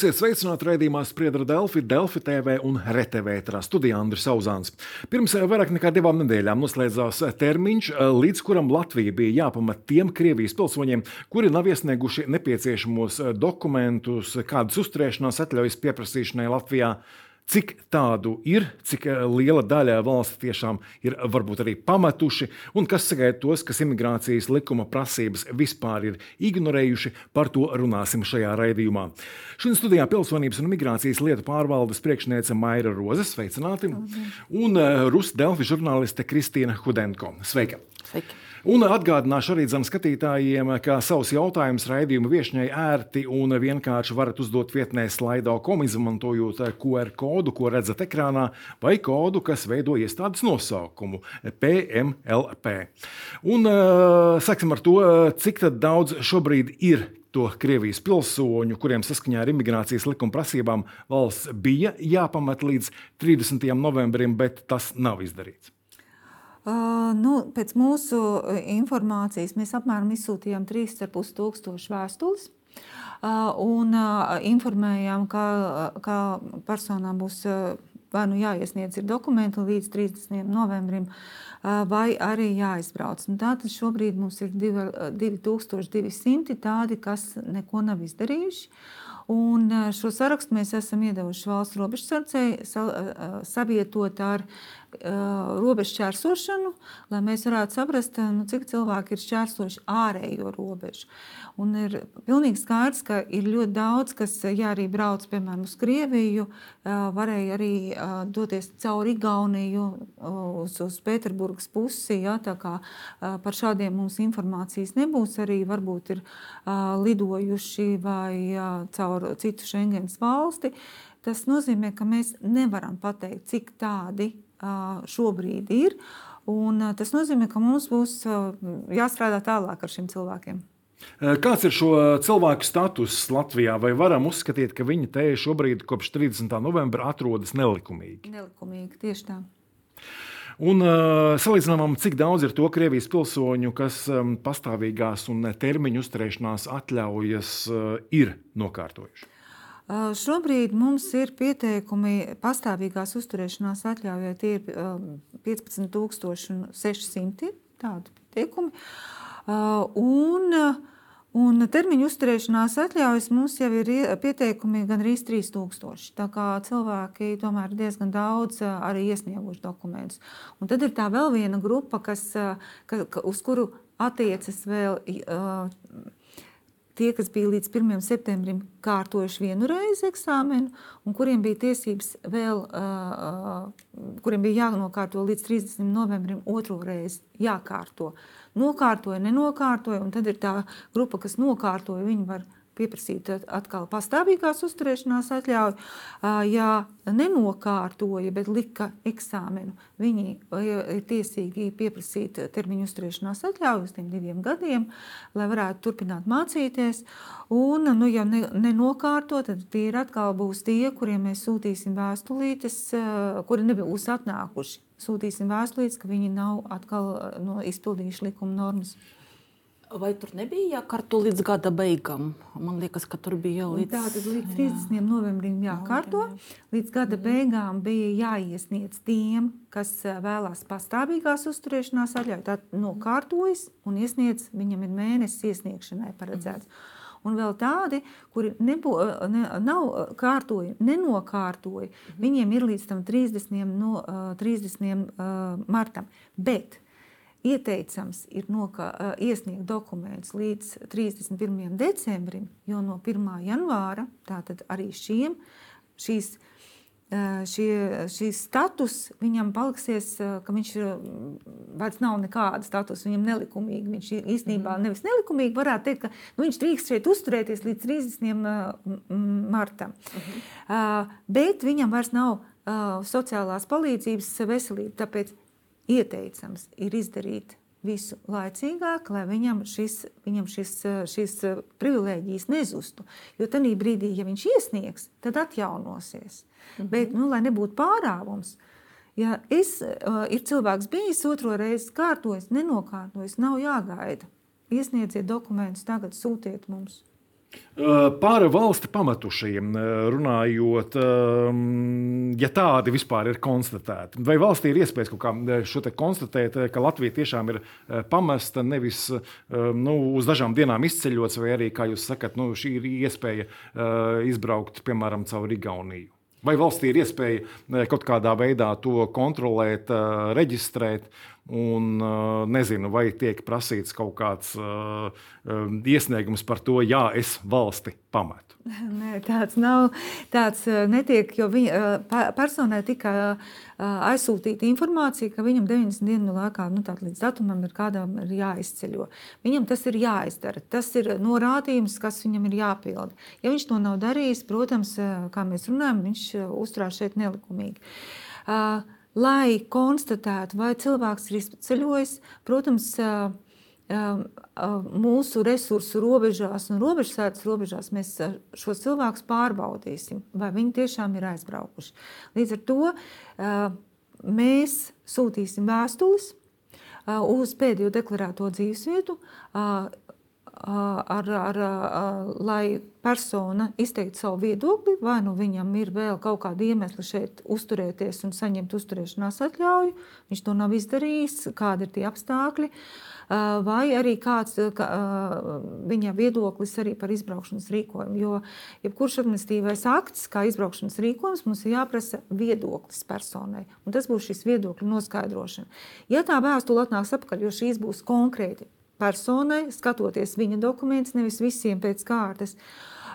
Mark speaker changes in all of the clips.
Speaker 1: Esiet sveicināti raidījumā Spriedra Delfi, Delfi TV un RTV ētrā studijā Andris Sauzāns. Pirms vairāk nekā divām nedēļām noslēdzās termiņš, līdz kuram Latvija bija jāpamat tiem Krievijas pilsoņiem, kuri nav iesnieguši nepieciešamos dokumentus, kādas uzturēšanās atļaujas pieprasīšanai Latvijā cik tādu ir, cik eh, liela daļa valsts tiešām ir varbūt arī pametuši, un kas sagaida tos, kas imigrācijas likuma prasības vispār ir ignorējuši. Par to runāsim šajā raidījumā. Šodien studijā pilsonības un migrācijas lietu pārvaldes priekšniece Maira Roze, sveicināti, un eh, Rusu Delfi žurnāliste Kristīna Hudenko. Sveika!
Speaker 2: Sveiki.
Speaker 1: Un atgādināšu arī zem skatītājiem, ka savus jautājumus raidījuma viesņai ērti un vienkārši varat uzdot vietnē slaido.com, izmantojot QR kodu, ko redzat ekrānā, vai kodu, kas veido iestādes nosaukumu PMLP. Un sāksim ar to, cik daudz šobrīd ir to Krievijas pilsoņu, kuriem saskaņā ar imigrācijas likuma prasībām valsts bija jāpamat līdz 30. novembrim, bet tas nav izdarīts.
Speaker 2: Uh, nu, pēc mūsu informācijas mēs apmēram izsūtījām 3,5 tūkstošu vēstules. Uh, un uh, informējām, ka, ka personām būs vai nu jāiesniedz dokumenti līdz 30. novembrim, vai arī jāizbrauc. Un tātad šobrīd mums ir 2200 tādi, kas neko nav izdarījuši. Un šo sarakstu mēs esam iedevuši valsts robežsardzei, savietot ar robežu šķērsošanu, lai mēs varētu saprast, nu, cik cilvēki ir šķērsojuši ārējo robežu. Un ir pilnīgi skaidrs, ka ir ļoti daudz, kas, ja arī brauc piemēram uz Krieviju, varēja arī doties cauri Igauniju uz, uz Pēterburgas pusi. Ja, par šādiem mums informācijas nebūs. Arī varbūt ir lidojuši vai caur citu Schengens valsti. Tas nozīmē, ka mēs nevaram pateikt, cik tādi šobrīd ir. Un tas nozīmē, ka mums būs jāstrādā tālāk ar šiem cilvēkiem.
Speaker 1: Kāds ir šo cilvēku status Latvijā? Vai varam uzskatīt, ka viņi te šobrīd, kopš 30. novembra, atrodas nelikumīgi?
Speaker 2: Nelikumīgi, tieši tā.
Speaker 1: Un uh, salīdzinām, cik daudz ir to Krievijas pilsoņu, kas um, pastāvīgās un termiņu uzturēšanās atļaujas uh, ir nokārtojuši.
Speaker 2: Šobrīd mums ir pieteikumi pastāvīgās uzturēšanās atļaujai. Tie ir 15,600 tādi pieteikumi. Un, un termiņu uzturēšanās atļaujas mums jau ir pieteikumi gandrīz 3000. Tā kā cilvēki tomēr diezgan daudz arī iesnieguši dokumentus. Un tad ir tā vēl viena grupa, kas, ka, uz kuru attiecas vēl. Uh, tie, kas bija līdz 1. septembrim kārtojuši vienu reizi eksāmenu, un kuriem bija tiesības vēl, kuriem bija jānokārto līdz 30. novembrim otro reizi jākārto. Nokārtoja, nenokārtoja, un tad ir tā grupa, kas nokārtoja, viņi var pieprasīt atkal pastāvīgās uzturēšanās atļauju. Ja nenokārtoja, bet lika eksāmenu, viņi ir tiesīgi pieprasīt termiņu uzturēšanās atļauju uz tiem diviem gadiem, lai varētu turpināt mācīties. Un, nu, ja nenokārto, tad tie ir atkal būs tie, kuriem mēs sūtīsim vēstulītes, kuri nebūs atnākuši. Sūtīsim vēstulītes, ka viņi nav atkal no, izpildījuši likuma normas.
Speaker 3: Vai tur nebija jākārto līdz gada beigām? Man liekas, ka tur bija jau līdz,
Speaker 2: tā, līdz 30. Jā. novembrim jākārto. Līdz gada mm. beigām bija jāiesniedz tiem, kas vēlās pastāvīgās uzturēšanās atļauju. Tā nokārtojas un iesniedz, viņam ir mēnesis iesniegšanai paredzēts. Mm. Un vēl tādi, kuri nebū, ne, nav kārtoja, nenokārtoja, mm. viņiem ir līdz 30. No, 30. martam. Bet Ieteicams ir nokā, iesniegt dokumentus līdz 31. decembrim, jo no 1. janvāra tātad arī šiem šīs, šie, šīs status viņam paliksies, ka viņš vairs nav nekāda status, viņam nelikumīgi. Viņš īstenībā mm. nevis nelikumīgi varētu teikt, ka nu, viņš drīkst šeit uzturēties līdz 30. martam. Mm -hmm. Bet viņam vairs nav sociālās palīdzības veselība. Tāpēc ieteicams ir izdarīt visu laicīgāk, lai viņam šis, viņam šis, šis privilēģijas nezustu. Jo tajā brīdī, ja viņš iesniegs, tad atjaunosies. Mm -hmm. Bet, nu, lai nebūtu pārāvums, ja es, uh, ir cilvēks bijis otro reizi kārtojis, nenokārtojis, nav jāgaida. Iesniedziet dokumentus, tagad sūtiet mums.
Speaker 1: Par valsti pametušajiem runājot, ja tādi vispār ir konstatēti, vai valstī ir iespējas kaut kā šo te konstatēt, ka Latvija tiešām ir pamesta, nevis nu, uz dažām dienām izceļots, vai arī, kā jūs sakat, nu, šī ir iespēja izbraukt, piemēram, caur Igauniju? Vai valstī ir iespēja kaut kādā veidā to kontrolēt, reģistrēt Un uh, nezinu, vai tiek prasīts kaut kāds uh, um, iesniegums par to, ja es valsti pametu.
Speaker 2: Nē, tāds nav. Tāds netiek, jo viņa personai tika aizsūtīta informācija, ka viņam 90 dienu laikā, nu, līdz datumam, ir kādam ir jāizceļo. Viņam tas ir jāizdara. Tas ir norādījums, kas viņam ir jāpilda. Ja viņš to nav darījis, protams, kā mēs runājam, viņš uzturās šeit nelikumīgi. Uh, lai konstatētu, vai cilvēks ir izceļojis. Protams, mūsu resursu robežās un robežsēdes robežās mēs šos cilvēkus pārbaudīsim, vai viņi tiešām ir aizbraukuši. Līdz ar to mēs sūtīsim vēstules uz pēdējo deklarēto dzīvesvietu, ar, ar, lai persona izteiktu savu viedokli, vai nu viņam ir vēl kaut kāda iemesla šeit uzturēties un saņemt uzturēšanās atļauju, viņš to nav izdarījis, kādi ir tie apstākļi, vai arī kāds kā, viņa viedoklis arī par izbraukšanas rīkojumu. Jo jebkurš administratīvais akts, kā izbraukšanas rīkojums, mums ir jāprasa viedoklis personai, un tas būs šis viedokļu noskaidrošana. Ja tā vēstule atnāks atpakaļ, jo šīs būs konkrēti personai, skatoties viņa dokumentus, nevis visiem pēc kārtas,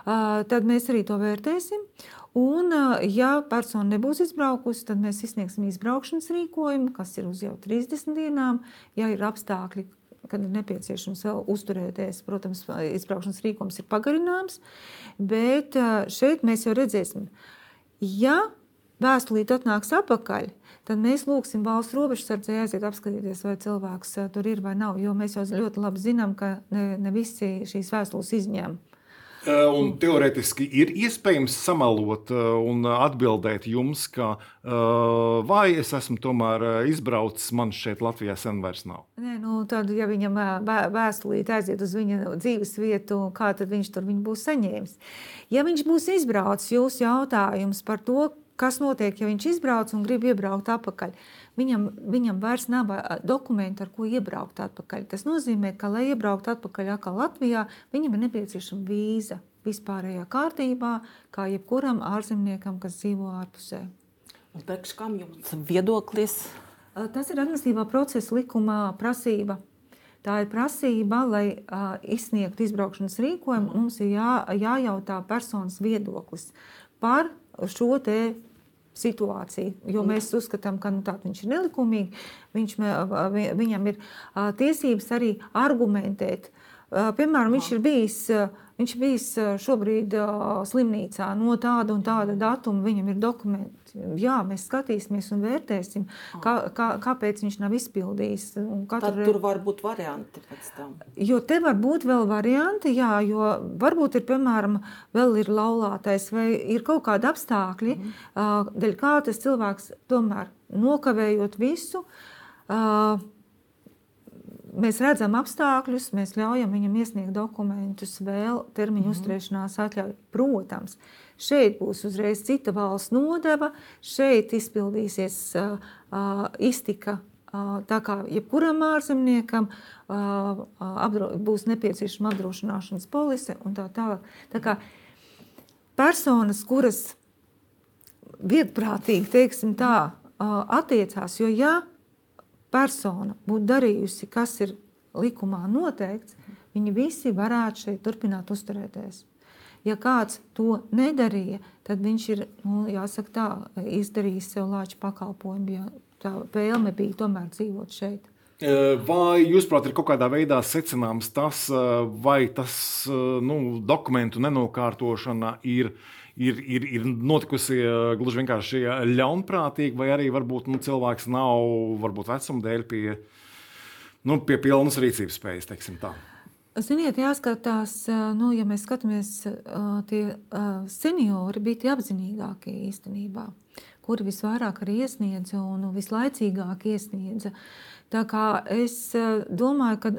Speaker 2: tad mēs arī to vērtēsim. Un, ja persona nebūs izbraukusi, tad mēs izsniegsim izbraukšanas rīkojumu, kas ir uz jau 30 dienām. Ja ir apstākļi, kad ir nepieciešams vēl uzturēties, protams, izbraukšanas rīkojums ir pagarināms. Bet šeit mēs jau redzēsim, ja vēstulīte atnāks atpakaļ, tad mēs lūgsim valsts robežsardzē aiziet apskatīties, vai cilvēks eh, tur ir vai nav. Jo mēs jau ļoti labi zinām, ka ne, ne visi šīs vēstules izņem.
Speaker 1: Eh, un teorētiski ir iespējams samalot eh, un atbildēt jums, ka vai es esmu tomēr izbraucis, man šeit Latvijā sen vairs nav.
Speaker 2: Nē, nu, tad, ja viņam vēstulīte aiziet uz viņa dzīves vietu, kā tad viņš tur viņu būs saņēmis? Ja viņš būs izbraucis, jūsu jautājums par to, kas notiek, ja viņš izbrauc un grib iebraukt atpakaļ. Viņam, viņam vairs nav dokumentu, ar ko iebraukt atpakaļ. Tas nozīmē, ka, lai iebrauktu atpakaļ Latvijā, viņam ir nepieciešama vīza vispārējā kārtībā, kā jebkuram ārzemniekam, kas dzīvo ārpusē.
Speaker 3: Priekš kam jums viedoklis?
Speaker 2: Tas ir administratīvā procesa likumā prasība. Tā ir prasība, lai uh, izsniegtu izbraukšanas rīkojumu. Mums ir jā, jājautā personas viedoklis par šo situāciju. Jo mēs uzskatām, ka nu, viņš ir nelikumīgs, viņš, viņam ir tiesības arī argumentēt. Piemēram, viņš ir bijis Viņš bijis šobrīd slimnīcā no tāda un tāda datuma. Viņam ir dokumenti. Jā, mēs skatīsimies un vērtēsim, kā, kā, kāpēc viņš nav izpildījis.
Speaker 3: Tad tur var būt varianti pēc tam.
Speaker 2: Jo te var būt vēl varianti, jā, jo varbūt ir, piemēram, vēl ir laulātais vai ir kaut kādi apstākļi, mm. dēļ kā tas cilvēks tomēr nokavējot visu, uh, mēs redzam apstākļus, mēs ļaujam viņam iesniegt dokumentus, vēl termiņu mm uzturēšanās atļauju. Protams, šeit būs uzreiz cita valsts nodeva, šeit izpildīsies uh, uh, iztika. Uh, tā kā jebkuram ārzemniekam uh, apdro, būs nepieciešama apdrošināšanas polise un tā tālāk. Tā kā personas, kuras vietprātīgi, teiksim tā, uh, attiecās, jo ja persona būtu darījusi, kas ir likumā noteikts, viņi visi varētu šeit turpināt uzturēties. Ja kāds to nedarīja, tad viņš ir nu, jāsaka, tā, izdarījis sev lāču pakalpojumu, ja tā vēlme bija tomēr dzīvot šeit.
Speaker 1: Vai jūs, prāt, ir kaut kādā veidā secināms tas, vai tas nu, dokumentu nenokārtošana ir uh, ir, ir, ir notikusi eh, gluži vienkārši ļaunprātīgi, vai arī varbūt nu, cilvēks nav varbūt vecuma dēļ pie, nu, pie pilnas rīcības spējas.
Speaker 2: Ziniet, jāskatās, eh, nu, ja mēs skatāmies, eh, tie seniori bija tie apzinīgākie īstenībā, kuri visvairāk arī iesniedza un vislaicīgāk iesniedza. Tā kā es domāju, ka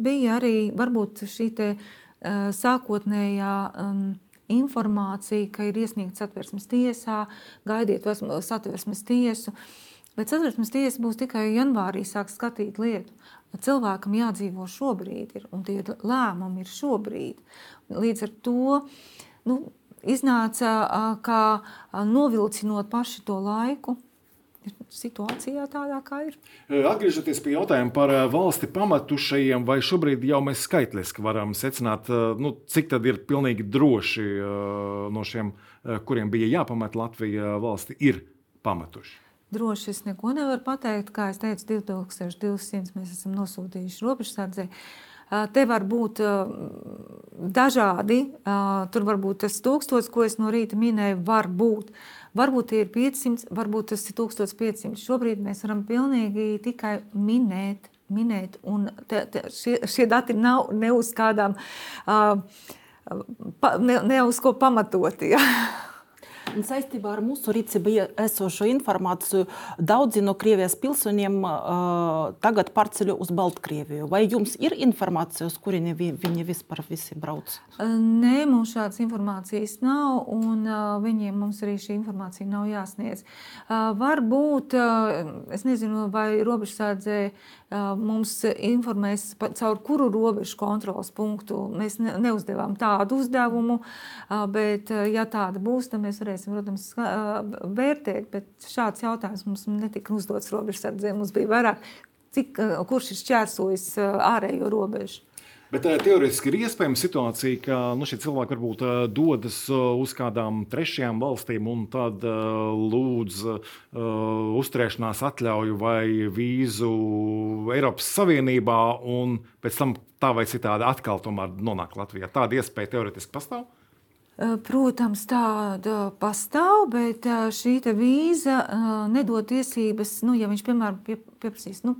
Speaker 2: bija arī varbūt šī te, sākotnējā um, informācija, ka ir iesniegta satversmes tiesā, gaidiet satversmes tiesu. Bet satversmes tiesa būs tikai janvārī sāks skatīt lietu. Cilvēkam jādzīvo šobrīd, ir, un tie lēmumi ir šobrīd. Līdz ar to nu, iznāca, kā novilcinot paši to laiku, situācijā tādā, kā ir.
Speaker 1: Atgriežoties pie jautājuma par valsti pamatušajiem, vai šobrīd jau mēs skaitliski varam secināt, nu, cik tad ir pilnīgi droši no šiem, kuriem bija jāpamet Latvija valsti, ir pamatuši?
Speaker 2: Droši es neko nevaru pateikt. Kā jau teicu, 2200 mēs esam nosūtījuši robežsardzei. Te var būt dažādi. Tur var būt tas tūkstots, ko es no rīta minēju, var būt. Varbūt tie ir 500, varbūt tas ir 1500. Šobrīd mēs varam pilnīgi tikai minēt, minēt un te, te, šie, šie dati nav ne uz kādām, ne, ne uz ko pamatoti. Ja.
Speaker 3: Un saistībā ar mūsu rīcībā esošo informāciju daudzi no Krievijas pilsoņiem uh, tagad pārceļo uz Baltkrieviju. Vai jums ir informācija, uz kurieni vi, viņi vispār visi brauc?
Speaker 2: Nē, mums šādas informācijas nav, un uh, viņiem mums arī šī informācija nav jāsniedz. Uh, varbūt, uh, es nezinu, vai robežsārdzē mums informēs, caur kuru robežu kontrolas punktu. Mēs neuzdevām tādu uzdevumu, bet, ja tāda būs, tad mēs varēsim, protams, vērtēt. Bet šāds jautājums mums netika uzdots robežsardzē. Mums bija vairāk, cik, kurš ir šķērsojis ārējo robežu.
Speaker 1: Bet teorētiski ir iespējama situācija, ka nu, šie cilvēki varbūt dodas uz kādām trešajām valstīm un tad lūdz uh, uzturēšanās atļauju vai vīzu Eiropas Savienībā, un pēc tam tā vai citādi atkal nonāk Latvijā. Tāda iespēja teorētiski pastāv.
Speaker 2: Eh, protams, tāda pastāv, bet eh, šī vīza eh, nedod tiesības, nu, ja viņš, piemēram, pie, pieprasīs nu,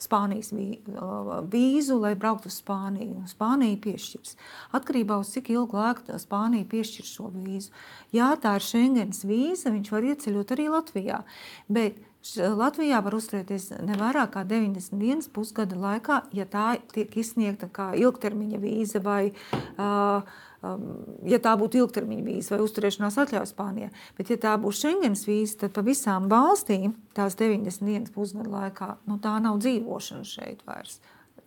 Speaker 2: Spānijas vīzu, lai brauktu uz Spāniju. Spānija piešķirs. Atkarībā no cik ilgu laiku Spānija piešķir šo vīzu. Jā, tā ir Schengens vīza, viņš var ieceļot arī Latvijā. Bet Latvijā var uzturēties ne vairāk kā 90 dienas pusgada laikā, ja tā tiek izsniegta kā ilgtermiņa vīza vai uh, ja tā būtu ilgtermiņa vīza vai uzturēšanās atļauja Spānijā. Bet, ja tā būs Schengens vīza, tad pa visām valstīm tās 90 dienas pusgadu laikā nu, tā nav dzīvošana šeit vairs.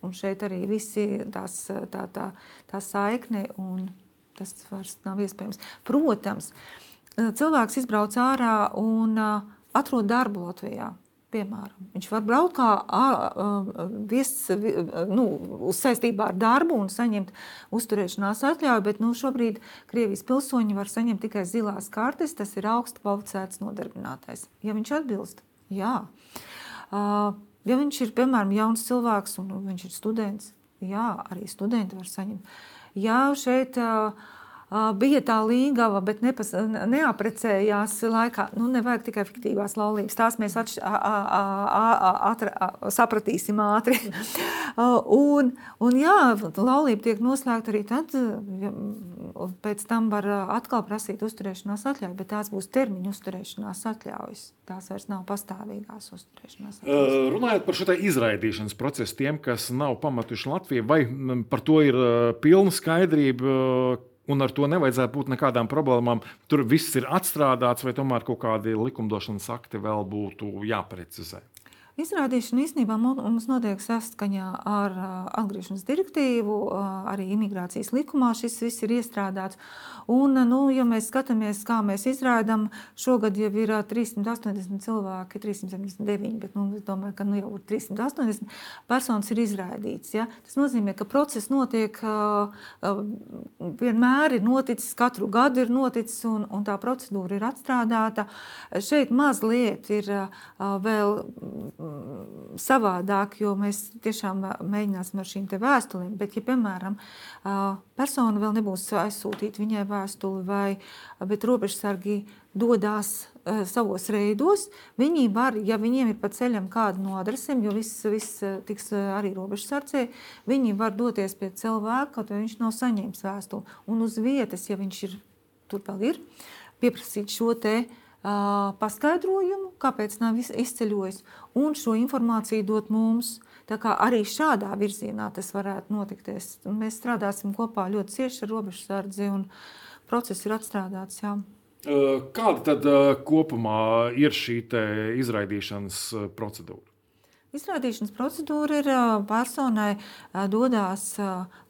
Speaker 2: Un šeit arī visi tās, tā, tā, tā saikne un tas vairs nav iespējams. Protams, cilvēks izbrauc ārā un uh, atrod darbu Latvijā. Piemēram, viņš var braukt kā viesis nu, saistībā ar darbu un saņemt uzturēšanās atļauju, bet nu, šobrīd Krievijas pilsoņi var saņemt tikai zilās kartes. Tas ir augsts kvalificēts nodarbinātais. Ja viņš atbilst, jā. Ja viņš ir piemēram jauns cilvēks un viņš ir students, jā, arī studenti var saņemt. Jā, šeit uh, bija tā līgava, bet nepas, neaprecējās laikā. Nu, nevajag tikai fiktīvās laulības. Tās mēs atš, a, a, a, atra, sapratīsim ātri. un, un jā, laulība tiek noslēgta arī tad, ja, pēc tam var atkal prasīt uzturēšanās atļauju, bet tās būs termiņu uzturēšanās atļaujas. Tās vairs nav pastāvīgās uzturēšanās atļaujas.
Speaker 1: Uh, runājot par šo izraidīšanas procesu, tiem, kas nav pamatuši Latviju, vai par to ir pilna skaidrība, un ar to nevajadzētu būt nekādām problēmām. Tur viss ir atstrādāts, vai tomēr kaut kādi likumdošanas akti vēl būtu jāprecizē.
Speaker 2: Izrādīšana īstenībā mums notiek saskaņā ar atgriešanās direktīvu, arī imigrācijas likumā šis viss ir iestrādāts. Un, nu, ja mēs skatāmies, kā mēs izrādām, šogad jau ir 380 cilvēki, 379, bet nu, es domāju, ka nu, jau 380 personas ir izraidīts. Ja? Tas nozīmē, ka process notiek vienmēr ir noticis, katru gadu ir noticis, un, un tā procedūra ir atstrādāta. Šeit mazliet ir vēl savādāk, jo mēs tiešām mēģināsim ar šīm vēstulēm. Bet, ja, piemēram, persona vēl nebūs aizsūtīta viņai vēstuli, vai robežsargi dodas savos reidos, viņi var, ja viņiem ir pa ceļam kāda no adresēm, jo viss, viss tiks arī robežsardzē, viņi var doties pie cilvēka, kaut vai viņš nav saņēmis vēstuli. Un uz vietas, ja viņš ir, tur vēl ir, pieprasīt šo te paskaidrojumu, kāpēc nav izceļojis, un šo informāciju dot mums. Arī šādā virzienā tas varētu notikties. Mēs strādāsim kopā ļoti cieši ar robežsardzi un process ir atstrādāts. Jā.
Speaker 1: Kāda tad kopumā ir šī izraidīšanas procedūra?
Speaker 2: Izrādīšanas procedūra ir personai dodas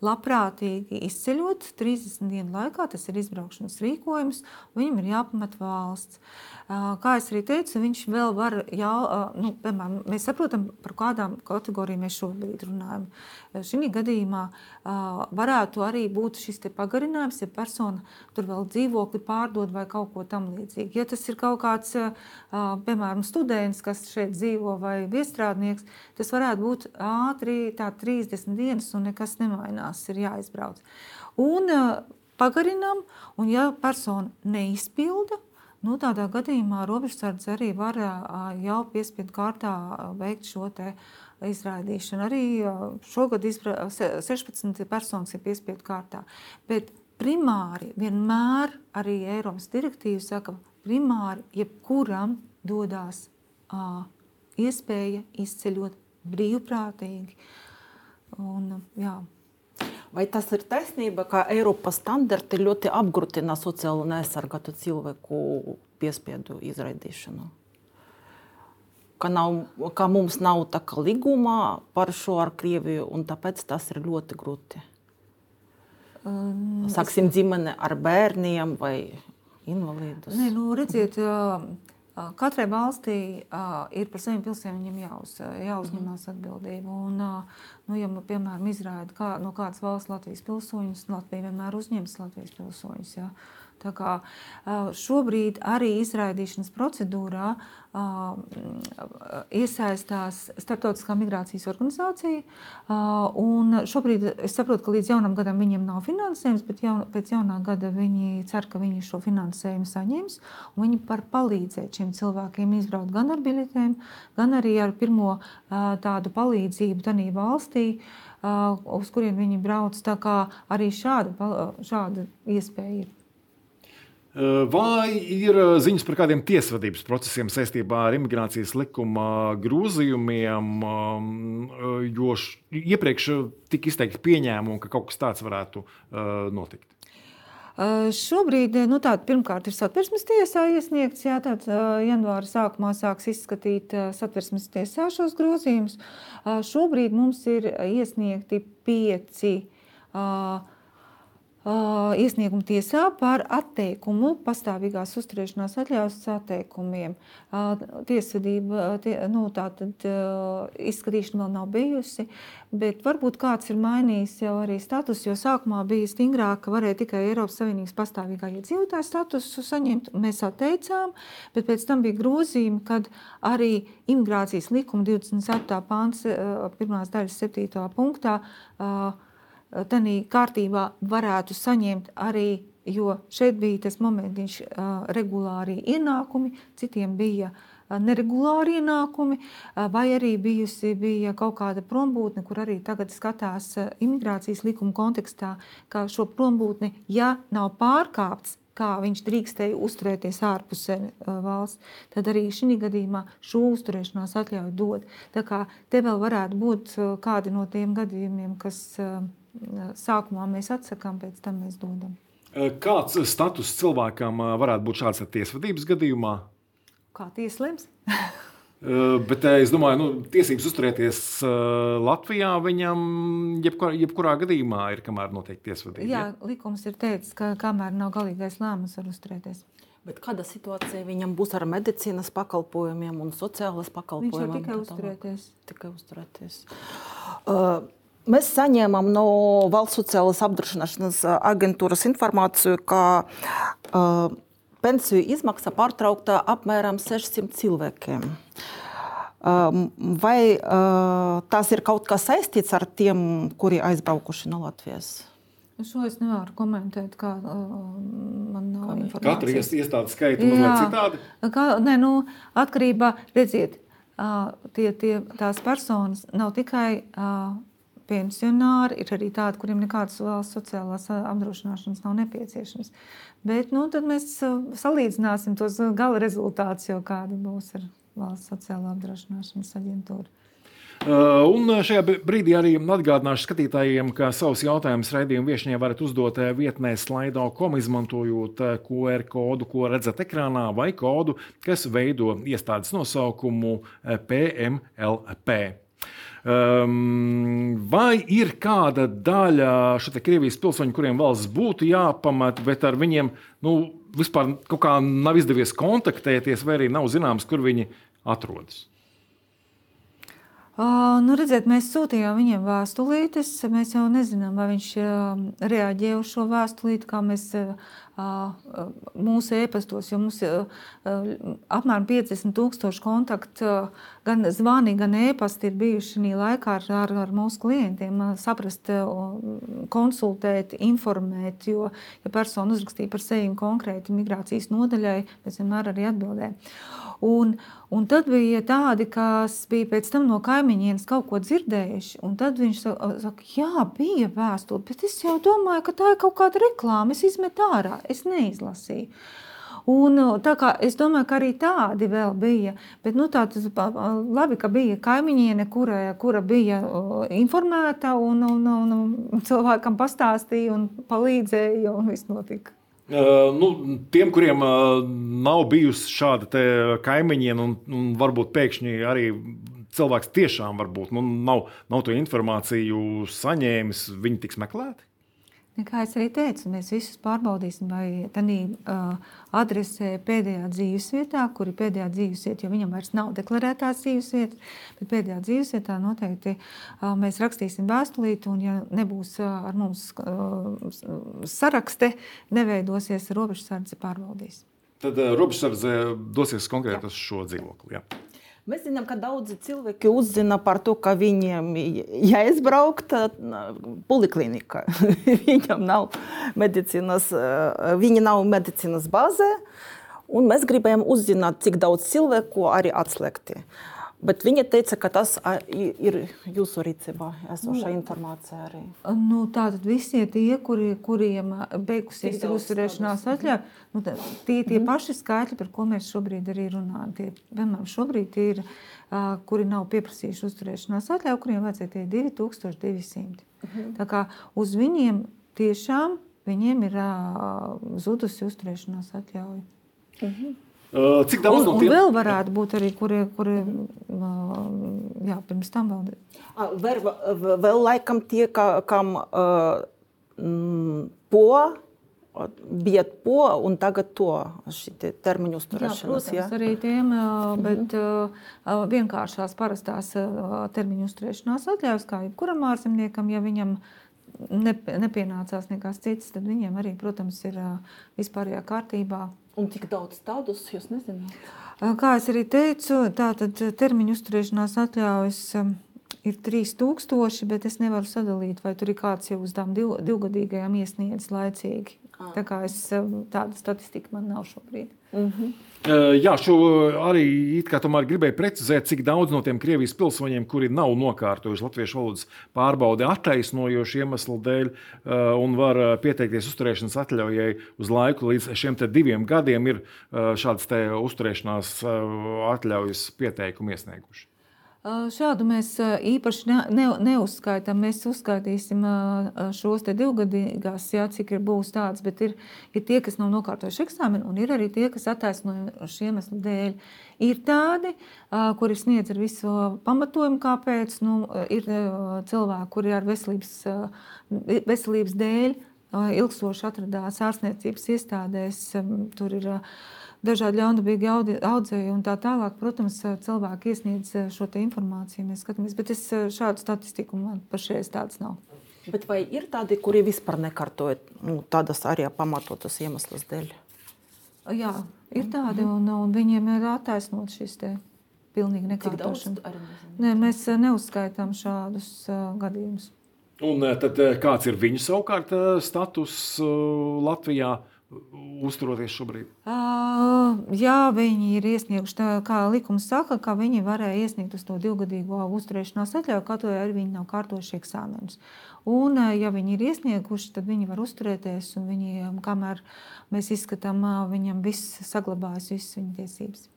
Speaker 2: labprātīgi izceļot 30 dienu laikā. Tas ir izbraukšanas rīkojums, viņam ir jāpamat valsts. Kā jau arī teicu, viņš vēl var, jau, nu, piemēram, mēs saprotam, par kādām kategorijām mēs šobrīd runājam. Šī gadījumā varētu arī būt šis pagarinājums, ja persona tur vēl dzīvokli pārdod vai kaut ko tamlīdzīgu. Ja tas ir kaut kāds, piemēram, students, kas šeit dzīvo vai viestrādnieks, tas varētu būt ātri, tā 30 dienas un nekas nemainās, ir jāizbrauc. Un pagarinām, un ja persona neizpilda, Nu, tādā gadījumā robežsardze arī var jau piespiedu kārtā veikt šo izraidīšanu. Arī šogad 16 personas ir piespiedu kārtā. Bet primāri vienmēr arī Eiropas direktīva saka, primāri jebkuram dodas iespēja izceļot brīvprātīgi. Un, jā.
Speaker 3: Vai tas ir taisnība, ka Eiropas standarti ļoti apgrūtina sociāli neaizsargātu cilvēku piespiedu izraidīšanu? Ka, nav, ka mums nav tā kā līguma par šo ar Krieviju, un tāpēc tas ir ļoti grūti. Um, Sāksim ģimene ar bērniem vai invalīdus.
Speaker 2: Nē, nu, redziet, Katrai valstī uh, ir par saviem pilsoņiem jāuz, jāuzņemās atbildība. Un, uh, nu, ja, piemēram, izrāda kā, no kādas valsts Latvijas pilsoņus, Latvija vienmēr uzņems Latvijas pilsoņus. Ja. Tā kā šobrīd arī izraidīšanas procedūrā iesaistās Startautiskā migrācijas organizācija. Šobrīd es saprotu, ka līdz jaunam gadam viņiem nav finansējums, bet jaun, pēc jaunā gada viņi cer, ka viņi šo finansējumu saņems. Viņi var palīdzēt šiem cilvēkiem izbraukt gan ar biļetēm, gan arī ar pirmo tādu palīdzību tādā valstī uz kurien viņi brauc. Tā kā arī šāda, šāda iespēja ir.
Speaker 1: Vai ir ziņas par kādiem tiesvedības procesiem saistībā ar imigrācijas likuma grozījumiem, jo iepriekš tika izteikti pieņēmumi, ka kaut kas tāds varētu notikt?
Speaker 2: Šobrīd nu, tād, pirmkārt ir satversmes tiesā iesniegts. Jā, tāds, janvāra sākumā sāks izskatīt satversmes tiesā šos grozījumus. Šobrīd mums ir iesniegti pieci uh, iesniegumu tiesā par atteikumu, pastāvīgās uzturēšanās atļaujas atteikumiem. Tiesvedība, tie, nu, tātad izskatīšana vēl nav bijusi, bet varbūt kāds ir mainījis jau arī status, jo sākumā bija stingrāk, ka varēja tikai Eiropas Savienības pastāvīgā iedzīvotāja statusu saņemt. Mēs atteicām, bet pēc tam bija grozījumi, kad arī imigrācijas likuma 27. pāns, pirmās daļas 7. punktā, tādā kārtībā varētu saņemt arī, jo šeit bija tas momentiņš, regulāri ienākumi, citiem bija neregulāri ienākumi, vai arī bijusi bija kaut kāda prombūtne, kur arī tagad skatās imigrācijas likuma kontekstā, ka šo prombūtni, ja nav pārkāpts, kā viņš drīkstēja uzturēties ārpus valsts, tad arī šī gadījumā šo uzturēšanās atļauju dod. Tā kā te vēl varētu būt kādi no tiem gadījumiem, kas sākumā mēs atsakām, pēc tam mēs dodam.
Speaker 1: Kāds status cilvēkam varētu būt šāds tiesvedības gadījumā?
Speaker 2: Kā tieslems?
Speaker 1: Bet es domāju, ka nu, tiesības uzturēties Latvijā viņam jebkurā, jebkurā gadījumā ir kamēr notiek tiesvedība.
Speaker 2: Jā, likums ir teicis, ka kamēr nav galīgais lēmums, var uzturēties.
Speaker 3: Bet kāda situācija viņam būs ar medicīnas pakalpojumiem un sociālas pakalpojumiem?
Speaker 2: Viņš jau tikai uzturēties.
Speaker 3: Tikai uzturēties. Uh, Mēs saņēmām no Valsts sociālās apdrošināšanas aģentūras informāciju, ka uh, pensiju izmaksa pārtraukta apmēram 600 cilvēkiem. Uh, vai uh, tas ir kaut kas saistīts ar tiem, kuri aizbraukuši no Latvijas?
Speaker 2: Šo es nevaru komentēt, kā uh, man nav informācijas.
Speaker 1: Katra iestāde skaita mazliet citādi?
Speaker 2: Kā, nē, nu, atkarībā, redziet, uh, tie, tie, tās personas nav tikai uh, pensionāri, ir arī tādi, kuriem nekādas valsts sociālās apdrošināšanas nav nepieciešamas. Bet nu, tad mēs salīdzināsim tos gala rezultātus, jau kāda būs ar valsts sociālā apdrošināšanas aģentūru.
Speaker 1: Un šajā brīdī arī atgādināšu skatītājiem, ka savus jautājumus raidījuma viesņiem varat uzdot vietnē slaido.com, izmantojot QR kodu, ko redzat ekrānā, vai kodu, kas veido iestādes nosaukumu PMLP. Um, vai ir kāda daļa šo Krievijas pilsoņu, kuriem valsts būtu jāpamat, bet ar viņiem nu, vispār kaut kā nav izdevies kontaktēties, vai arī nav zināms, kur viņi atrodas?
Speaker 2: Uh, nu, redziet, mēs sūtījām viņiem vēstulītes. Mēs jau nezinām, vai viņš uh, reaģē uz šo vēstulīti, kā mēs uh, mūsu e-pastos, jo mums ir apmēram 50 tūkstoši kontaktu, gan zvani, gan e-pasti ir bijuši šī laikā ar, ar, ar mūsu klientiem. Saprast, konsultēt, informēt, jo, ja persona uzrakstīja par sevi konkrēti migrācijas nodaļai, mēs vienmēr arī atbildējam. Un, un tad bija tādi, kas bija pēc tam no kaimiņiem kaut ko dzirdējuši. Tad viņš saka, jā, bija vēstule, bet es jau domāju, ka tā ir kaut kāda reklāma. Es izmetu ārā, es neizlasīju. Un, kā, es domāju, ka arī tādi vēl bija. Bet, nu, tā, tas, labi, ka bija kaimiņiene, kura, kura bija informēta un, un, un, un cilvēkam pastāstīja un palīdzēja, un viss notika.
Speaker 1: Nu, tiem, kuriem nav bijusi šāda kaimiņiena, un, un varbūt pēkšņi arī cilvēks tiešām varbūt, nu, nav, nav to informāciju saņēmis, viņi tiks meklēti?
Speaker 2: Kā es arī teicu, mēs visus pārbaudīsim, vai tādā uh, adresē pēdējā dzīvesvietā, kur ir pēdējā dzīvesvieta, jo viņam vairs nav deklarētās dzīvesvietas, bet pēdējā dzīvesvietā noteikti uh, mēs rakstīsim vēstulīti, un ja nebūs uh, ar mums uh, sarakste, neveidosies robežsardze pārbaudīs.
Speaker 1: Tad uh, robežsardze dosies konkrēti uz šo dzīvokli. Jā.
Speaker 3: Mēs zinām, ka daudzi cilvēki uzzina par to, ka viņiem jāizbraukt poliklinikā. Viņam nav medicīnas, viņi nav medicīnas bāzē, un mēs gribējām uzzināt, cik daudz cilvēku arī atslēgti. Uh, Bet viņa teica, ka tas ir jūsu rīcībā, esošā nu, informācija arī.
Speaker 2: Nu, Tātad visi tie, kuri, kuriem beigusies ir uzturēšanās atļauja, nu, tā, tie ir tie mm. paši skaitļi, par ko mēs šobrīd arī runājam. Tie, piemēram, šobrīd ir, kuri nav pieprasījuši uzturēšanās atļauju, kuriem vajadzēja tie 2200. Mm. Tā kā uz viņiem tiešām viņiem ir zudusi uzturēšanās atļauja. Mm -hmm.
Speaker 1: Cik daudz
Speaker 2: un, no tiem? Un vēl varētu būt arī, kuri, kuri jā, pirms tam vēl.
Speaker 3: Vēl, vēl laikam tie, ka, kam uh, po, bija po un tagad to termiņu uzturēšanas.
Speaker 2: Jā, protams, jā? arī tiem, bet uh, vienkāršās parastās termiņu uzturēšanās atļaujas, kā jebkuram ārzemniekam, ja viņam nepienācās nekas cits, tad viņiem arī, protams, ir vispārējā kārtībā
Speaker 3: Un cik daudz tādus jūs nezināt?
Speaker 2: Kā es arī teicu, tātad termiņu uzturēšanās atļaujas ir 3000, bet es nevaru sadalīt, vai tur ir kāds jau uz tām div, divgadīgajām iesniedzis laicīgi. Ah. Tā kā es tāda statistika man nav šobrīd. Mm
Speaker 1: -hmm. Jā, šo arī gribēju precizēt, cik daudz no tiem Krievijas pilsoņiem, kuri nav nokārtojuši latviešu valodas pārbaudi attaisnojošu iemeslu dēļ un var pieteikties uzturēšanas atļaujai uz laiku līdz šiem diviem gadiem, ir šādas uzturēšanās atļaujas pieteikumu iesnieguši.
Speaker 2: Šādu mēs īpaši ne, ne, neuzskaitām. Mēs uzskaitīsim šos divgadīgās, jā, cik ir būs tāds, bet ir, ir tie, kas nav nokārtojuši eksāmenu, un ir arī tie, kas attaisnojuši iemeslu dēļ. Ir tādi, kuri sniedz ar visu pamatojumu, kāpēc. Nu, ir cilvēki, kuri ar veselības, veselības dēļ ilgstoši atradās ārstniecības iestādēs. Tur ir dažādi ļaunprātīgi audzēji un tā tālāk. Protams, cilvēki iesniedz šo informāciju, mēs skatāmies, bet es šādu statistiku man pašreiz tāds nav.
Speaker 3: Bet vai ir tādi, kuri vispār nekārtoja nu, tādas arī pamatotas iemeslas dēļ?
Speaker 2: Jā, ir tādi, un, un viņiem ir attaisnot šis te pilnīgi nekārtošana. Nē, mēs neuzskaitām šādus uh, gadījumus.
Speaker 1: Un tad kāds ir viņu savukārt status Latvijā? Uzturoties šobrīd?
Speaker 2: Uh, jā, viņi ir iesnieguši, tā, kā likums saka, ka viņi varēja iesniegt uz to divgadīgo uzturēšanās atļauju, kaut arī viņi nav kārtojuši eksāmenus. Un, ja viņi ir iesnieguši, tad viņi var uzturēties, un viņi, kamēr mēs izskatām, viņam viss saglabājas, visas viņa tiesības.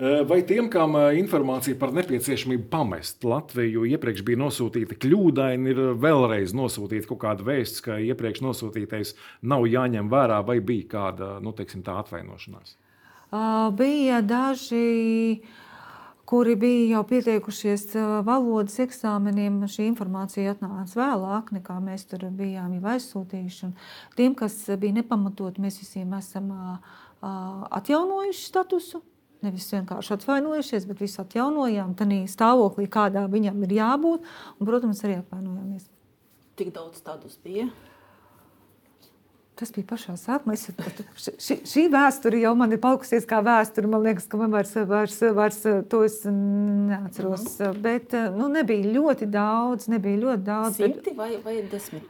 Speaker 1: Vai tiem, kam informācija par nepieciešamību pamest Latviju iepriekš bija nosūtīta kļūdaini, ir vēlreiz nosūtīta kaut kāda vēsts, ka iepriekš nosūtītais nav jāņem vērā, vai bija kāda nu, teiksim, atvainošanās?
Speaker 2: Bija daži, kuri bija jau pieteikušies valodas eksāmeniem. Šī informācija atnāca vēlāk, nekā mēs tur bijām aizsūtījuši. Un tiem, kas bija nepamatot, mēs visiem esam atjaunojuši statusu Nevis vienkārši atvainojušies, bet visu atjaunojām tādā stāvoklī, kādā viņam ir jābūt. Un, protams, arī apvainojāmies.
Speaker 3: Tik daudz tādus bija.
Speaker 2: Tas bija pašā sākumā. Es, šī, šī vēsture jau man ir palikusies kā vēsture. Man liekas, ka man vairs, vairs, vairs to es neatceros. Mm -hmm. Bet nu, nebija ļoti daudz. Nebija ļoti daudz
Speaker 3: Simti bet... vai, vai desmit?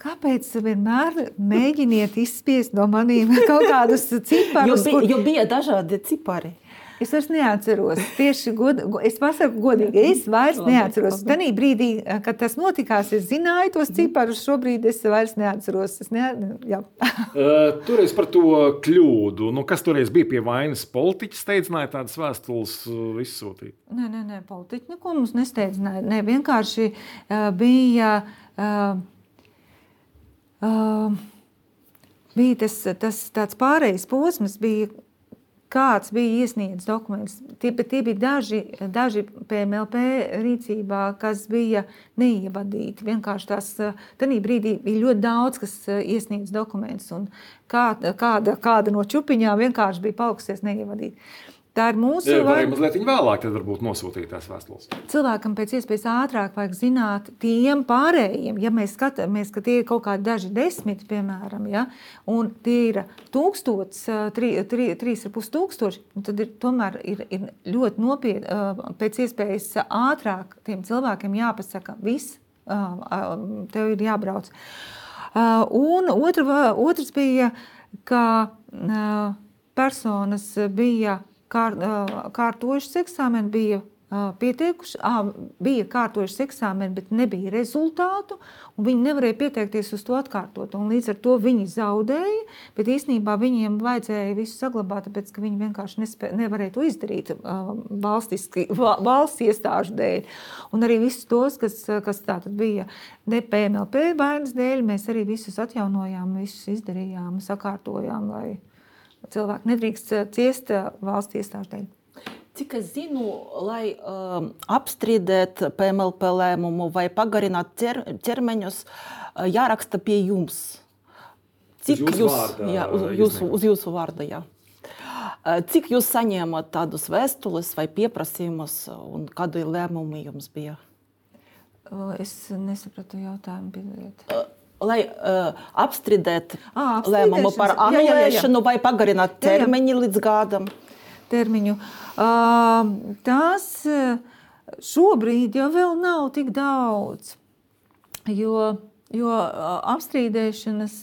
Speaker 2: Kāpēc vienmēr mēģiniet izspiest no maniem kaut kādus ciparus?
Speaker 3: jo, bija, jo bija dažādi cipari.
Speaker 2: Es vairs neatceros. Tieši god, es pasaku godīgi, es vairs neatceros. Tanī brīdī, kad tas notikās, es zināju tos ciparus. Šobrīd es vairs neatceros. Es ne,
Speaker 1: uh, toreiz par to kļūdu. Nu, kas toreiz bija pie vainas? Politiķis steidzināja tādas vēstules izsūtīt.
Speaker 2: Nē, nē, nē politiķi neko mums nesteidzināja. Nē, vienkārši uh, bija. Uh, uh, bija tas, tas tāds pārējais posms, bija, kāds bija iesniedzis dokumentus. Tie, tie bija daži, daži PMLP rīcībā, kas bija neievadīti. Vienkārši tās, tajā brīdī bija ļoti daudz, kas iesniedz dokumentus, kā, kāda, kāda no čupiņām vienkārši bija palikusies neievadīta. Tā ir mūsu
Speaker 1: monēta. Vai mazliet vēlāk, tad varbūt nosūtītās vēstules.
Speaker 2: Cilvēkam pēc iespējas ātrāk vajag zināt, tiem pārējiem, ja mēs skatāmies, ka tie ir kaut kādi daži desmit, piemēram, ja, un tie ir tūkstots, tri, tri, trīs ar pus tūkstoši, tad ir, tomēr ir, ir ļoti nopietni, pēc iespējas ātrāk tiem cilvēkiem jāpasaka, viss, tev ir jābrauc. Un otra, otrs bija, ka personas bija kār, kārtojušas eksāmenu, bija pieteikuši, à, bija kārtojušas eksāmenu, bet nebija rezultātu. Viņi nevarēja pieteikties uz to atkārtot. Līdz ar to viņi zaudēja. Bet īsnībā viņiem vajadzēja visu saglabāt, tāpēc ka viņi vienkārši nespē, nevarēja to izdarīt valstiski, valsts iestāžu dēļ. Un arī visus tos, kas, kas bija ne PMLP vainas dēļ, mēs arī visus atjaunojām, visus izdarījām, sakārtojām. Lai, cilvēki nedrīkst eh, ciest eh, valsts iestāžu dēļ.
Speaker 3: Cik es zinu, lai um, apstrīdētu PMLP lēmumu vai pagarinātu ķer, ķermeņus, jāraksta pie jums.
Speaker 1: Cik uz jūs, vārda,
Speaker 3: jā, uz, jūsu, uz jūsu vārda? Jā. Cik jūs saņēmat tādus vēstules vai pieprasījumus, un kādi lēmumi jums bija?
Speaker 2: Es nesapratu jautājumu.
Speaker 3: Uh, lai uh, apstrīdētu lēmumu par anulēšanu vai pagarināt termiņu līdz gadam?
Speaker 2: Termiņu. Uh, tās šobrīd jau vēl nav tik daudz, jo, jo apstrīdēšanas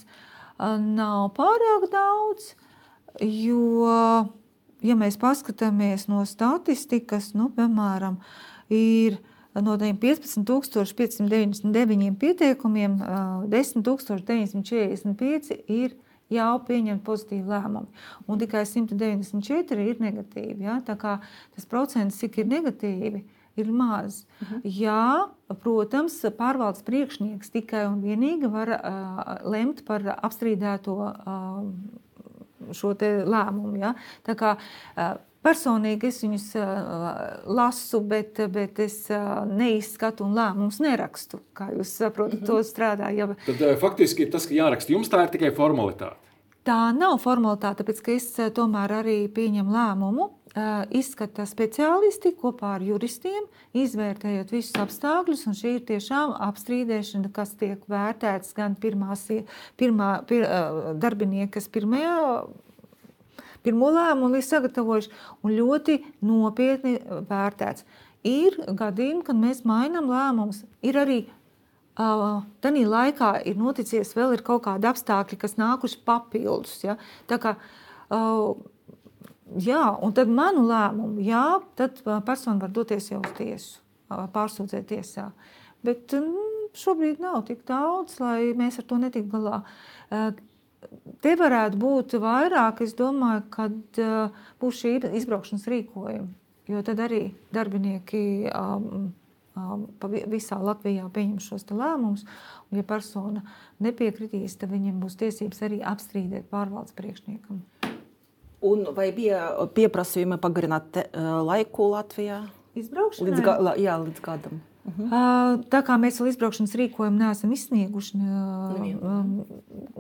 Speaker 2: nav pārāk daudz, jo, ja mēs paskatāmies no statistikas, nu, piemēram, ir no tiem 15,599 pieteikumiem 10,945 ir jau pieņemti pozitīvi lēmumi, un tikai 194 ir negatīvi. Ja? Tā kā tas procents, cik ir negatīvi, ir maz. Uh mhm. -huh. Jā, protams, pārvaldes priekšnieks tikai un vienīgi var uh, lemt par apstrīdēto uh, šo lēmumu. Ja? Tā kā uh, Personīgi es viņus lasu, bet, bet es neizskatu un lēmumus nerakstu. Kā jūs saprotat, -hmm. to strādāju.
Speaker 1: Tad faktiski tas, ka jāraksta jums, tā ir tikai formalitāte.
Speaker 2: Tā nav formalitāte, tāpēc ka es tomēr arī pieņemu lēmumu. Izskata speciālisti kopā ar juristiem, izvērtējot visus apstākļus. Šī ir tiešām apstrīdēšana, kas tiek vērtēts gan pirmās, pirmā, pir, darbinieka, kas pirmajā pirmo lēmumu ir sagatavojuši un ļoti nopietni vērtēts. Ir gadījumi, kad mēs mainām lēmumus. Ir arī uh, tādā laikā ir noticies vēl ir kaut kādi apstākļi, kas nākuši papildus. Ja? Tā kā, uh, jā, un tad manu lēmumu, jā, tad persona var doties jau uz tiesu, pārsūdzēt tiesā. Bet mm, šobrīd nav tik daudz, lai mēs ar to netiktu galā. Te varētu būt vairāk, es domāju, kad būs šī izbraukšanas rīkojuma. Jo tad arī darbinieki um, um, visā Latvijā pieņem šos lēmumus. Ja persona nepiekritīs, tad viņiem būs tiesības arī apstrīdēt pārvaldes priekšniekam.
Speaker 3: Un vai bija pieprasījumi pagarināt te, laiku Latvijā?
Speaker 2: Izbraukšanai?
Speaker 3: Līdz, ga, jā, līdz gadam.
Speaker 2: Uh -huh. Tā kā mēs vēl izbraukšanas rīkojumu neesam izsnieguši,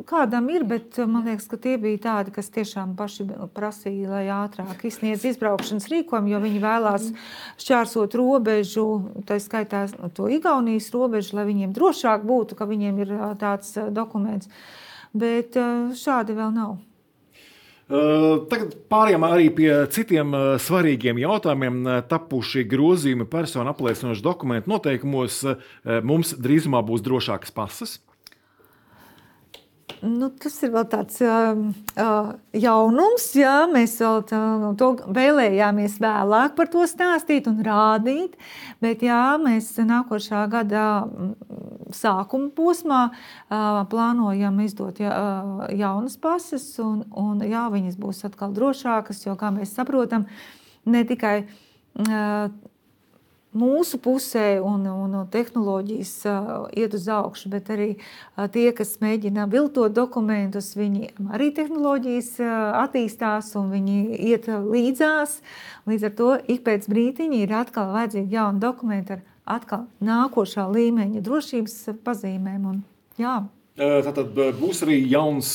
Speaker 2: kādam ir, bet man liekas, ka tie bija tādi, kas tiešām paši prasīja, lai ātrāk izsniedz izbraukšanas rīkojumu, jo viņi vēlās šķērsot robežu, tā skaitā to Igaunijas robežu, lai viņiem drošāk būtu, ka viņiem ir tāds dokuments. Bet šādi vēl nav.
Speaker 1: Tagad pārējām arī pie citiem svarīgiem jautājumiem. Tapuši grozījumi personu apliecinošu dokumentu noteikumos. Mums drīzumā būs drošākas pasas.
Speaker 2: Nu, tas ir vēl tāds uh, jaunums. Jā, mēs vēl tā, to vēlējāmies vēlāk par to stāstīt un rādīt. Bet jā, mēs nākošā gada sākuma posmā uh, plānojam izdot ja, uh, jaunas pases, un, un jā, viņas būs atkal drošākas, jo, kā mēs saprotam, ne tikai uh, mūsu pusē un, un, un tehnoloģijas uh, iet uz augšu, bet arī uh, tie, kas mēģina viltot dokumentus, viņi arī tehnoloģijas uh, attīstās un viņi iet līdzās. Līdz ar to ik pēc brītiņa ir atkal vajadzīgi jauni dokumenti ar atkal nākošā līmeņa drošības pazīmēm. Un, jā.
Speaker 1: Tātad būs arī jauns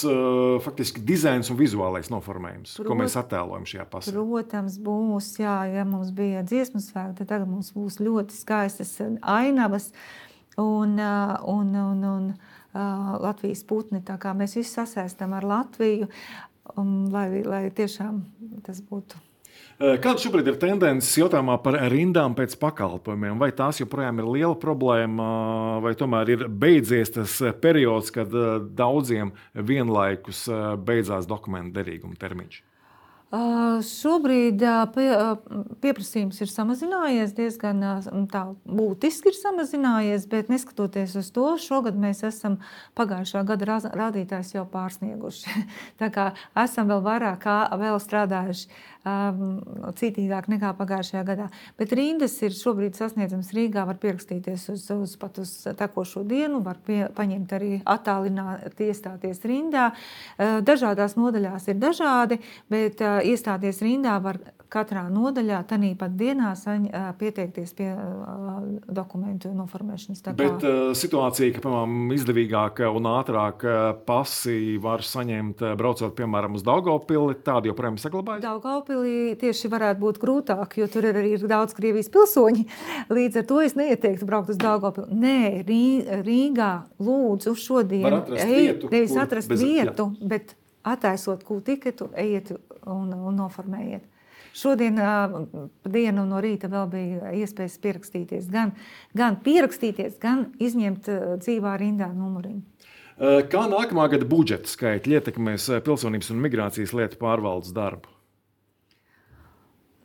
Speaker 1: faktiski dizains un vizuālais noformējums, Prot, ko mēs attēlojam šajā pasā.
Speaker 2: Protams, būs, jā, ja mums bija dziesmu svēta, tad tagad mums būs ļoti skaistas ainavas un, un, un, un Latvijas putni. Mēs visi sasaistam ar Latviju, un, lai, lai tiešām tas būtu
Speaker 1: Kāda šobrīd ir tendence jautājumā par rindām pēc pakalpojumiem? Vai tās joprojām ir liela problēma, vai tomēr ir beidzies tas periods, kad daudziem vienlaikus beidzās dokumentu derīguma termiņš?
Speaker 2: Uh, šobrīd uh, pie, uh, pieprasījums ir samazinājies, diezgan tā, būtiski ir samazinājies, bet neskatoties uz to, šogad mēs esam pagājušā gada rādītājs jau pārsnieguši. Tā kā esam vēl vairāk kā vēl strādājuši citīgāk nekā pagājušajā gadā. Bet rindas ir šobrīd sasniedzamas Rīgā, var pierakstīties uz, uz pat uz tekošo dienu, var pie, paņemt arī attālināt, iestāties rindā. Dažādās nodaļās ir dažādi, bet iestāties rindā var katrā nodaļā, tanī pat dienā saņ, pieteikties pie dokumentu noformēšanas.
Speaker 1: Kā... Bet uh, situācija, ka, piemēram, izdevīgāk un ātrāk pasi var saņemt braucot, piemēram, uz Daugavpili, tāda joprojām saglabājas?
Speaker 2: Daugavpili Daugavpilī tieši varētu būt grūtāk, jo tur ir arī daudz Krievijas pilsoņi. Līdz ar to es neieteiktu braukt uz Daugavpili. Nē, Rīgā lūdzu šodien ejiet, nevis atrast bez, vietu, jā. bet attaisot kūlu tiketu, ejiet un, un noformējiet. Šodien dienu no rīta vēl bija iespējas pierakstīties, gan, gan pierakstīties, gan izņemt dzīvā rindā numuriņu.
Speaker 1: Kā nākamā gada budžeta skaitļi ietekmēs pilsonības un migrācijas lietu pārvaldes darbu?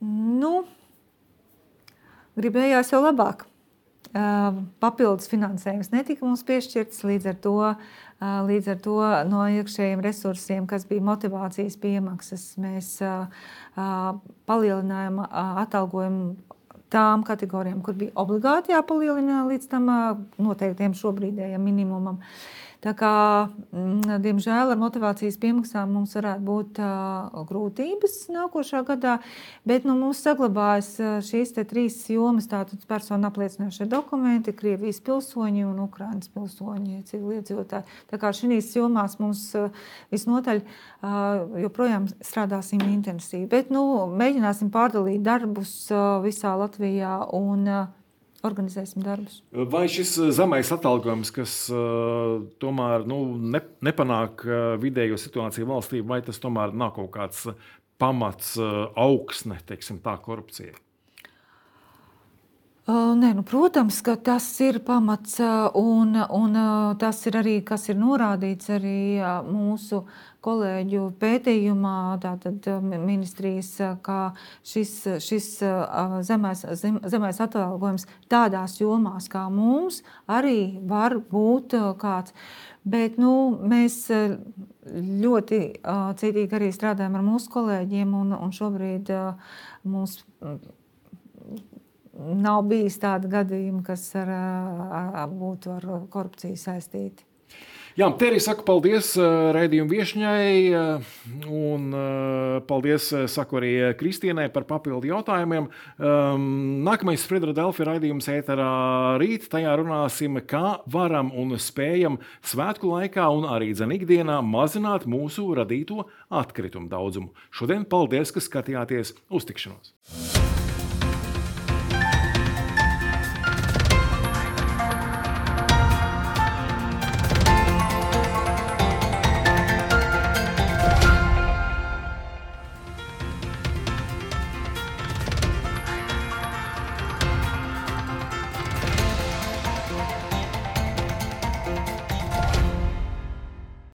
Speaker 2: Nu, gribējās jau labāk. Papildus finansējums netika mums piešķirts līdz ar to, līdz ar to no iekšējiem resursiem, kas bija motivācijas piemaksas, mēs palielinājām atalgojumu tām kategorijām, kur bija obligāti jāpalielina līdz tam noteiktiem šobrīdējiem minimumam. Uh, Tā kā, mm, diemžēl, ar motivācijas piemaksām mums varētu būt uh, grūtības nākošā gadā, bet nu, mums saglabājas šīs trīs jomas - tātad personu apliecinošie dokumenti, Krievijas pilsoņi un Ukraiņas pilsoņi, civiliedzīvotāji. Tā kā šīs jomās mums visnotaļ uh, joprojām strādāsim intensīvi, bet nu, mēģināsim pārdalīt darbus uh, visā Latvijā un uh, organizēsim darbus.
Speaker 1: Vai šis eh, zemais atalgojums, kas uh, tomēr nu, ne, nepanāk uh, vidējo situāciju valstī, vai tas tomēr nav kaut kāds pamats, uh, augsne, teiksim, tā korupcija?
Speaker 2: Nē, nu, protams, ka tas ir pamats, un, un tas ir arī kas ir norādīts arī mūsu kolēģu pētījumā, tātad ministrijas, ka šis, šis zemais, zem, zemais atalgojums tādās jomās kā mums arī var būt kāds. Bet nu, mēs ļoti citīgi arī strādājam ar mūsu kolēģiem, un, un šobrīd mums nav bijis tāda gadījuma, kas ar, ar, būtu ar korupciju saistīti.
Speaker 1: Jā, Terija saka paldies raidījuma viešņai, un paldies saku arī Kristienai par papildu jautājumiem. Nākamais Friedra Delfi raidījums ēterā rīt. Tajā runāsim, kā varam un spējam svētku laikā un arī dzen ikdienā mazināt mūsu radīto atkritumu daudzumu. Šodien paldies, ka skatījāties uz tikšanos!